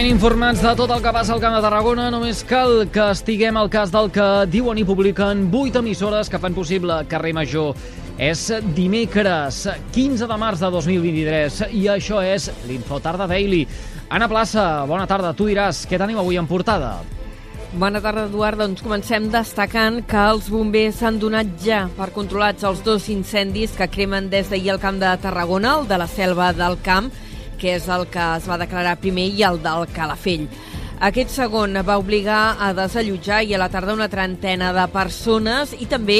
Ben informats de tot el que passa al Camp de Tarragona, només cal que estiguem al cas del que diuen i publiquen 8 emissores que fan possible Carrer Major. És dimecres, 15 de març de 2023, i això és l'Infotarda Daily. Anna Plaça, bona tarda. Tu diràs, què tenim avui en portada? Bona tarda, Eduard. Doncs comencem destacant que els bombers han donat ja per controlats els dos incendis que cremen des d'ahir al Camp de Tarragona, el de la Selva del Camp que és el que es va declarar primer, i el del Calafell. Aquest segon va obligar a desallotjar i a la tarda una trentena de persones i també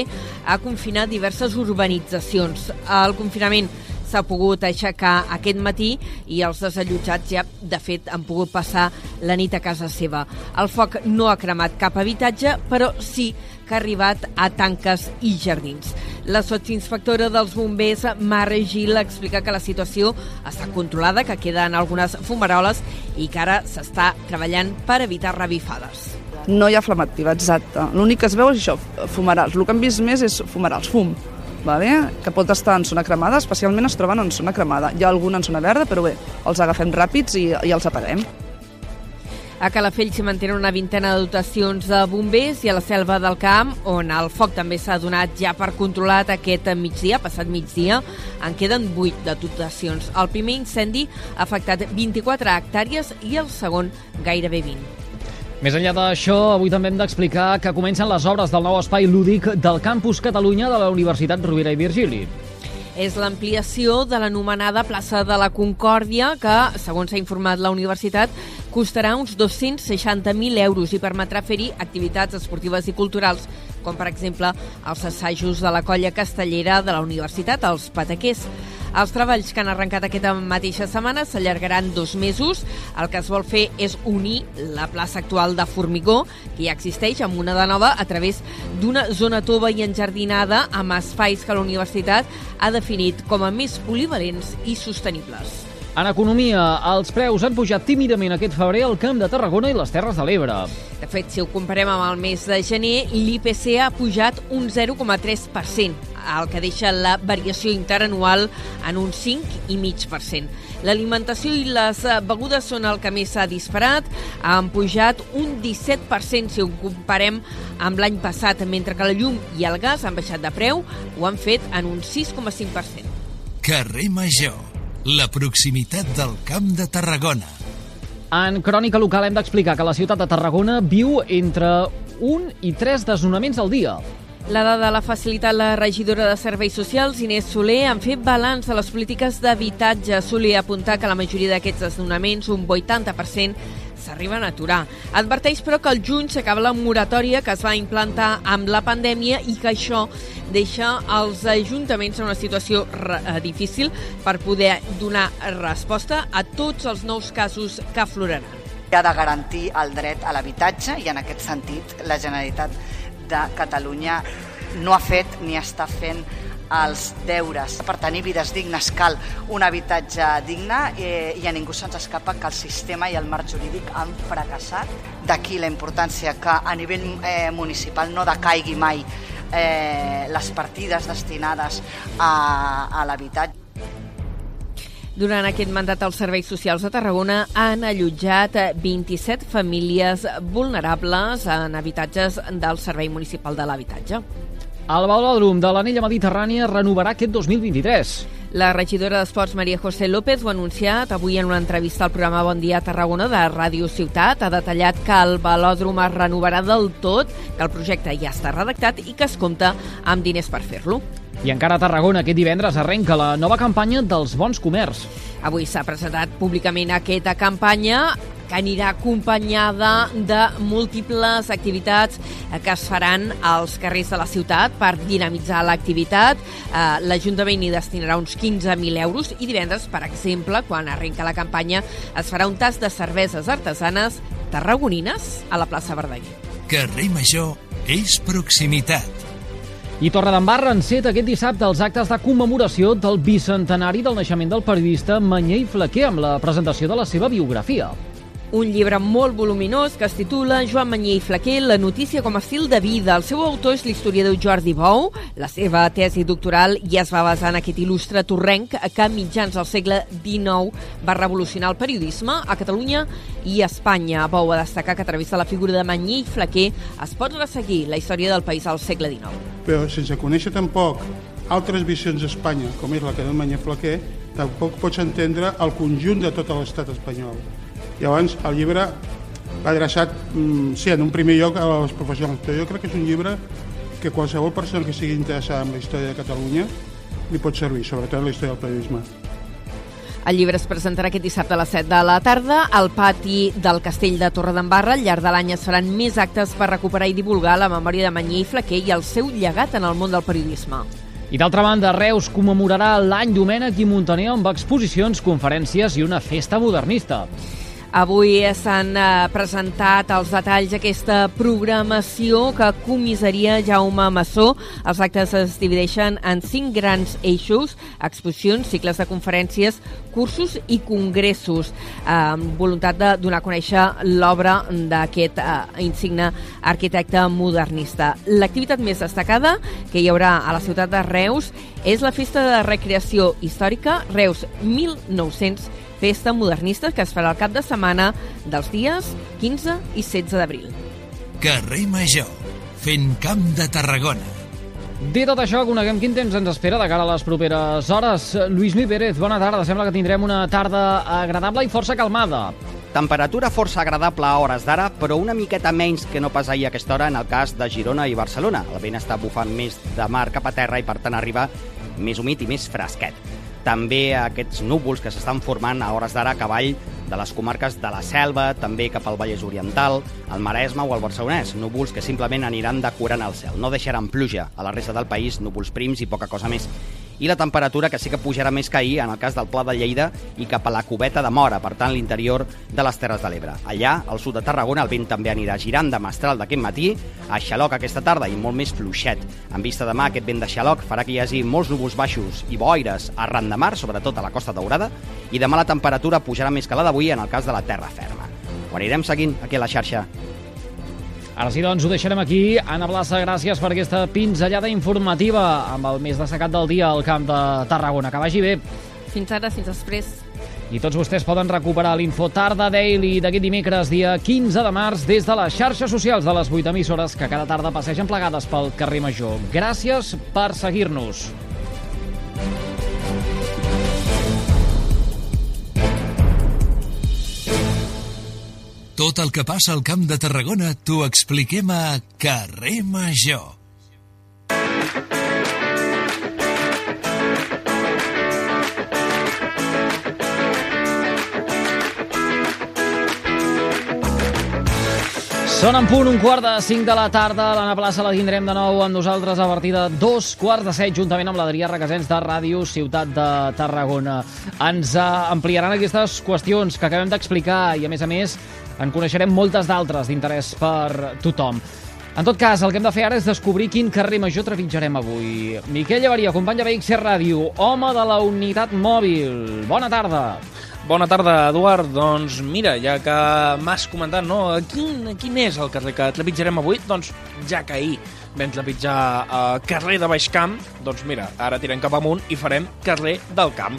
a confinar diverses urbanitzacions. El confinament s'ha pogut aixecar aquest matí i els desallotjats ja, de fet, han pogut passar la nit a casa seva. El foc no ha cremat cap habitatge, però sí que ha arribat a tanques i jardins. La sotsinspectora dels bombers, Mare Gil, explica que la situació està controlada, que queden algunes fumaroles i que ara s'està treballant per evitar revifades. No hi ha flama activa, exacte. L'únic que es veu és això, fumarals. El que hem vist més és fumarals, fum, vale? que pot estar en zona cremada, especialment es troben en zona cremada. Hi ha algun en zona verda, però bé, els agafem ràpids i, i els apaguem. A Calafell s'hi mantenen una vintena de dotacions de bombers i a la selva del camp, on el foc també s'ha donat ja per controlat aquest migdia, passat migdia, en queden 8 de dotacions. El primer incendi ha afectat 24 hectàrees i el segon gairebé 20. Més enllà d'això, avui també hem d'explicar que comencen les obres del nou espai lúdic del Campus Catalunya de la Universitat Rovira i Virgili és l'ampliació de l'anomenada plaça de la Concòrdia, que, segons s'ha informat la universitat, costarà uns 260.000 euros i permetrà fer-hi activitats esportives i culturals, com per exemple els assajos de la colla castellera de la universitat, els pataquers. Els treballs que han arrencat aquesta mateixa setmana s'allargaran dos mesos. El que es vol fer és unir la plaça actual de Formigó, que ja existeix, amb una de nova a través d'una zona tova i enjardinada amb espais que la universitat ha definit com a més polivalents i sostenibles. En economia, els preus han pujat tímidament aquest febrer al Camp de Tarragona i les Terres de l'Ebre. De fet, si ho comparem amb el mes de gener, l'IPC ha pujat un 0,3%, el que deixa la variació interanual en un 5,5%. L'alimentació i les begudes són el que més s'ha disparat, han pujat un 17% si ho comparem amb l'any passat, mentre que la llum i el gas han baixat de preu, ho han fet en un 6,5%. Carrer Major la proximitat del Camp de Tarragona. En crònica local hem d'explicar que la ciutat de Tarragona viu entre un i tres desnonaments al dia. La dada l'ha facilitat la regidora de Serveis Socials, Inés Soler, en fer balanç de les polítiques d'habitatge. Soler apuntar que la majoria d'aquests desnonaments, un 80%, s'arriben a aturar. Adverteix, però, que el juny s'acaba la moratòria que es va implantar amb la pandèmia i que això deixa els ajuntaments en una situació eh, difícil per poder donar resposta a tots els nous casos que afloraran. Ha de garantir el dret a l'habitatge i en aquest sentit la Generalitat de Catalunya no ha fet ni està fent els deures. Per tenir vides dignes cal un habitatge digne eh, i a ningú se'ns escapa que el sistema i el marc jurídic han fracassat. D'aquí la importància que a nivell eh, municipal no decaigui mai eh, les partides destinades a, a l'habitatge. Durant aquest mandat, els serveis socials de Tarragona han allotjat 27 famílies vulnerables en habitatges del Servei Municipal de l'Habitatge. El velòdrom de l'anella mediterrània renovarà aquest 2023. La regidora d'Esports Maria José López ho ha anunciat avui en una entrevista al programa Bon Dia Tarragona de Ràdio Ciutat. Ha detallat que el velòdrom es renovarà del tot, que el projecte ja està redactat i que es compta amb diners per fer-lo. I encara a Tarragona aquest divendres arrenca la nova campanya dels bons comerç. Avui s'ha presentat públicament aquesta campanya que anirà acompanyada de múltiples activitats que es faran als carrers de la ciutat per dinamitzar l'activitat. Eh, L'Ajuntament hi destinarà uns 15.000 euros i divendres, per exemple, quan arrenca la campanya, es farà un tas de cerveses artesanes tarragonines a la plaça Verdaguer. Carrer Major és proximitat. I Torredembarra enceta aquest dissabte els actes de commemoració del bicentenari del naixement del periodista Manyer Flaquer amb la presentació de la seva biografia. Un llibre molt voluminós que es titula Joan Manyer i Flaquer, la notícia com a estil de vida. El seu autor és l'historiador Jordi Bou. La seva tesi doctoral ja es va basar en aquest il·lustre torrenc que mitjans del segle XIX va revolucionar el periodisme a Catalunya i a Espanya. Bou a destacar que a través de la figura de Manyer i Flaquer es pot resseguir la història del país al segle XIX. Però sense conèixer tampoc altres visions d'Espanya, com és la que del Manyer Flaquer, tampoc pots entendre el conjunt de tot l'estat espanyol. Llavors, el llibre va adreçat, mm, sí, en un primer lloc a les professionals, però jo crec que és un llibre que qualsevol persona que sigui interessada en la història de Catalunya li pot servir, sobretot en la història del periodisme. El llibre es presentarà aquest dissabte a les 7 de la tarda al pati del Castell de Torredembarra. Al llarg de l'any es faran més actes per recuperar i divulgar la memòria de Manyer i Flaquer i el seu llegat en el món del periodisme. I d'altra banda, Reus commemorarà l'any Domènec i Montaner amb exposicions, conferències i una festa modernista. Avui s'han eh, presentat els detalls d'aquesta programació que comissaria Jaume Massó. Els actes es divideixen en cinc grans eixos, exposicions, cicles de conferències, cursos i congressos, amb voluntat de donar a conèixer l'obra d'aquest eh, insigne arquitecte modernista. L'activitat més destacada que hi haurà a la ciutat de Reus és la Festa de Recreació Històrica Reus 1900 festa modernista que es farà el cap de setmana dels dies 15 i 16 d'abril. Carrer Major, fent camp de Tarragona. Dit tot això, coneguem quin temps ens espera de cara a les properes hores. Lluís Mi Pérez, bona tarda. Sembla que tindrem una tarda agradable i força calmada. Temperatura força agradable a hores d'ara, però una miqueta menys que no pas ahir a aquesta hora en el cas de Girona i Barcelona. El vent està bufant més de mar cap a terra i, per tant, arriba més humit i més fresquet també aquests núvols que s'estan formant a hores d'ara a cavall de les comarques de la Selva, també cap al Vallès Oriental, al Maresme o al Barcelonès, núvols que simplement aniran decorant el cel. No deixaran pluja a la resta del país, núvols prims i poca cosa més i la temperatura que sí que pujarà més que ahir en el cas del Pla de Lleida i cap a la cubeta de Mora, per tant l'interior de les Terres de l'Ebre. Allà, al sud de Tarragona, el vent també anirà girant de mestral d'aquest matí a xaloc aquesta tarda i molt més fluixet. En vista de mà, aquest vent de xaloc farà que hi hagi molts núvols baixos i boires arran de mar, sobretot a la Costa Daurada, i demà la temperatura pujarà més que la d'avui en el cas de la terra ferma. Ho anirem seguint aquí a la xarxa. Ara sí, doncs, ho deixarem aquí. Anna Blassa, gràcies per aquesta pinzellada informativa amb el més destacat del dia al Camp de Tarragona. Que vagi bé. Fins ara, fins després. I tots vostès poden recuperar l'Info Tarda Daily d'aquest dimecres, dia 15 de març, des de les xarxes socials de les 8 emissores que cada tarda passegen plegades pel carrer Major. Gràcies per seguir-nos. Tot el que passa al Camp de Tarragona t'ho expliquem a Carrer Major. Són en punt un quart de cinc de la tarda. L'Anna Plaça la tindrem de nou amb nosaltres a partir de dos quarts de set, juntament amb l'Adrià Requesens de Ràdio Ciutat de Tarragona. Ens eh, ampliaran aquestes qüestions que acabem d'explicar i, a més a més, en coneixerem moltes d'altres d'interès per tothom. En tot cas, el que hem de fer ara és descobrir quin carrer major trepitjarem avui. Miquel Llevaria, company de BXC Ràdio, home de la unitat mòbil. Bona tarda. Bona tarda, Eduard. Doncs mira, ja que m'has comentat, no? Quin, quin és el carrer que trepitjarem avui? Doncs ja que ahir vam trepitjar uh, carrer de Baixcamp, doncs mira, ara tirem cap amunt i farem carrer del Camp.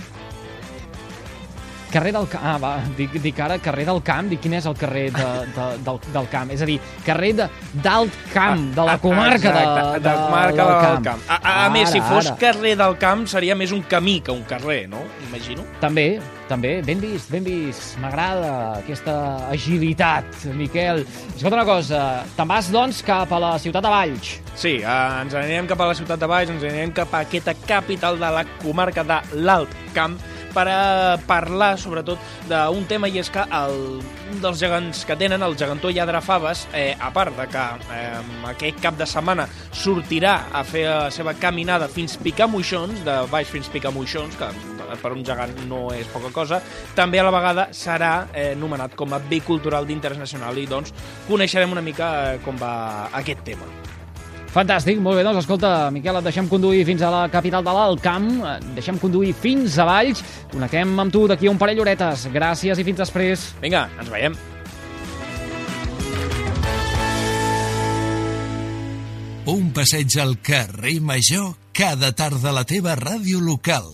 Carrer del Camp. Ah, va, dic, dic ara carrer del Camp. Dic quin és el carrer de, de, del, del Camp. És a dir, carrer de d'alt camp, de la comarca de, Exacte, de, de la comarca del del camp. A, a, a més, si Ara, fos ara. carrer del camp seria més un camí que un carrer, no? Imagino. També, també, ben vist, ben vist. M'agrada aquesta agilitat, Miquel. Escolta una cosa, te'n vas, doncs, cap a la ciutat de Valls. Sí, eh, ens anirem cap a la ciutat de Baix, ens anirem cap a aquesta capital de la comarca de l'Alt Camp per a parlar sobretot d'un tema i és que el, un dels gegants que tenen, el gegantó Lladre Faves, eh, a part de que eh, aquest cap de setmana sortirà a fer la seva caminada fins Picamoixons, de baix fins Picamoixons, que per un gegant no és poca cosa, també a la vegada serà eh, nomenat com a bé cultural d'interès nacional i doncs coneixerem una mica eh, com va aquest tema. Fantàstic, molt bé, doncs escolta, Miquel, et deixem conduir fins a la capital de l'Alt Camp, deixem conduir fins a Valls, connectem amb tu d'aquí un parell d'horetes. Gràcies i fins després. Vinga, ens veiem. Un passeig al carrer Major cada tarda a la teva ràdio local.